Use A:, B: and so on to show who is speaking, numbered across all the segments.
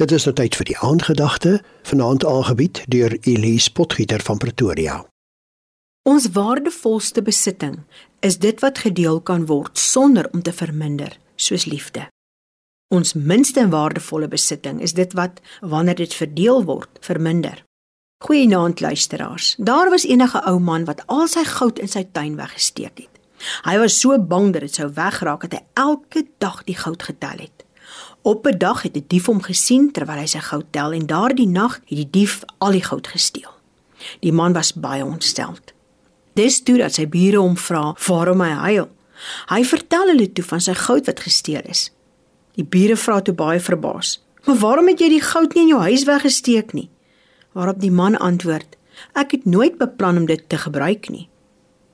A: Dit is nou tyd vir die aandgedagte, vanaand aangebied deur Elise Potgieter van Pretoria.
B: Ons waardevolste besitting is dit wat gedeel kan word sonder om te verminder, soos liefde. Ons minste waardevolle besitting is dit wat wanneer dit verdeel word, verminder. Goeienaand luisteraars. Daar was enige ou man wat al sy goud in sy tuin weggesteek het. Hy was so bang dat dit sou wegraak dat hy elke dag die goud getel het. Op 'n dag het 'n die dief hom gesien terwyl hy sy goud tel en daardie nag het die dief al die goud gesteel. Die man was baie ontstel. Dis toe dat sy bure hom vra waarom hy huil. Hy vertel hulle toe van sy goud wat gesteel is. Die bure vra toe baie verbaas: "Maar waarom het jy die goud nie in jou huis weggesteek nie?" Waarop die man antwoord: "Ek het nooit beplan om dit te gebruik nie."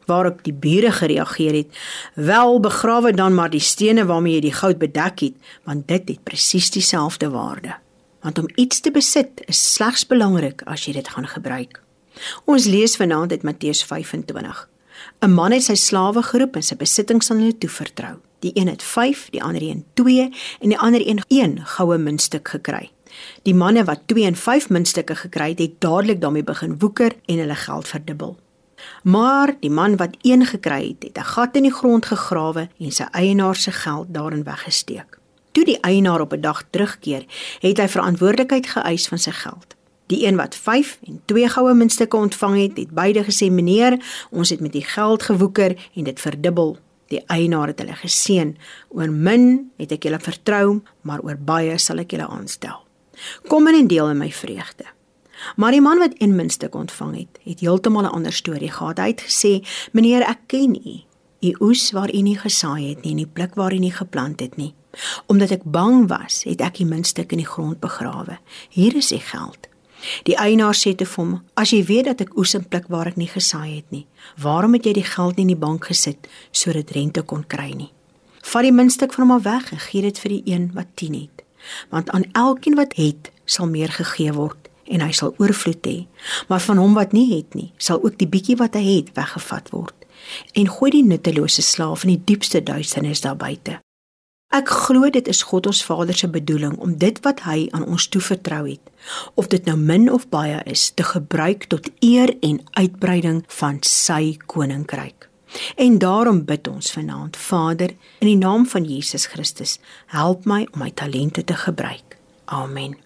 B: Waarop die bure gereageer het: "Wel, begrawe dan maar die stene waarmee jy die goud bedek het, want dit het presies dieselfde waarde." Want om iets te besit is slegs belangrik as jy dit gaan gebruik. Ons lees vanaand uit Matteus 25. 'n Man het sy slawe geroep en sy besittings aan hulle toevertrou. Die een het 5, die ander een 2 en die ander een 1 goue muntstuk gekry. Die manne wat 2 en 5 muntstukke gekry het, het dadelik daarmee begin woeker en hulle geld verdubbel. Maar die man wat een gekry het, het 'n gat in die grond gegrawe en sy eienaar se geld daarin weggesteek. Toe die eienaar op 'n dag terugkeer, het hy verantwoordelikheid geëis van sy geld. Die een wat 5 en 2 goue muntstukke ontvang het, het beide gesê: "Meneer, ons het met die geld gewoeker en dit verdubbel." Die eienaar het hulle geseën: "Oor min het ek julle vertrou, maar oor baie sal ek julle aanstel. Kom in en deel in my vreugde." Maar die man wat een muntstuk ontvang het, het heeltemal 'n ander storie gehad. Hy het gesê: "Meneer, ek ken u. U oes waar u nie gesaai het nie en die plek waar u nie geplant het nie. Omdat ek bang was, het ek die muntstuk in die grond begrawe. Hier is u geld." Die eienaar sê te hom: "As jy weet dat ek oes en pluk waar ek nie gesaai het nie, waarom het jy die geld nie in die bank gesit sodat rente kon kry nie? Vat die muntstuk van hom af weg en gee dit vir die een wat 10 het, want aan elkeen wat het, sal meer gegee word en hy sal oorvloed hê. Maar van hom wat nie het nie, sal ook die bietjie wat hy het weggevat word. En gooi die nuttelose slaaf in die diepste duisternis daar buite. Ek glo dit is God ons Vader se bedoeling om dit wat hy aan ons toevertrou het, of dit nou min of baie is, te gebruik tot eer en uitbreiding van sy koninkryk. En daarom bid ons vanaand, Vader, in die naam van Jesus Christus, help my om my talente te gebruik. Amen.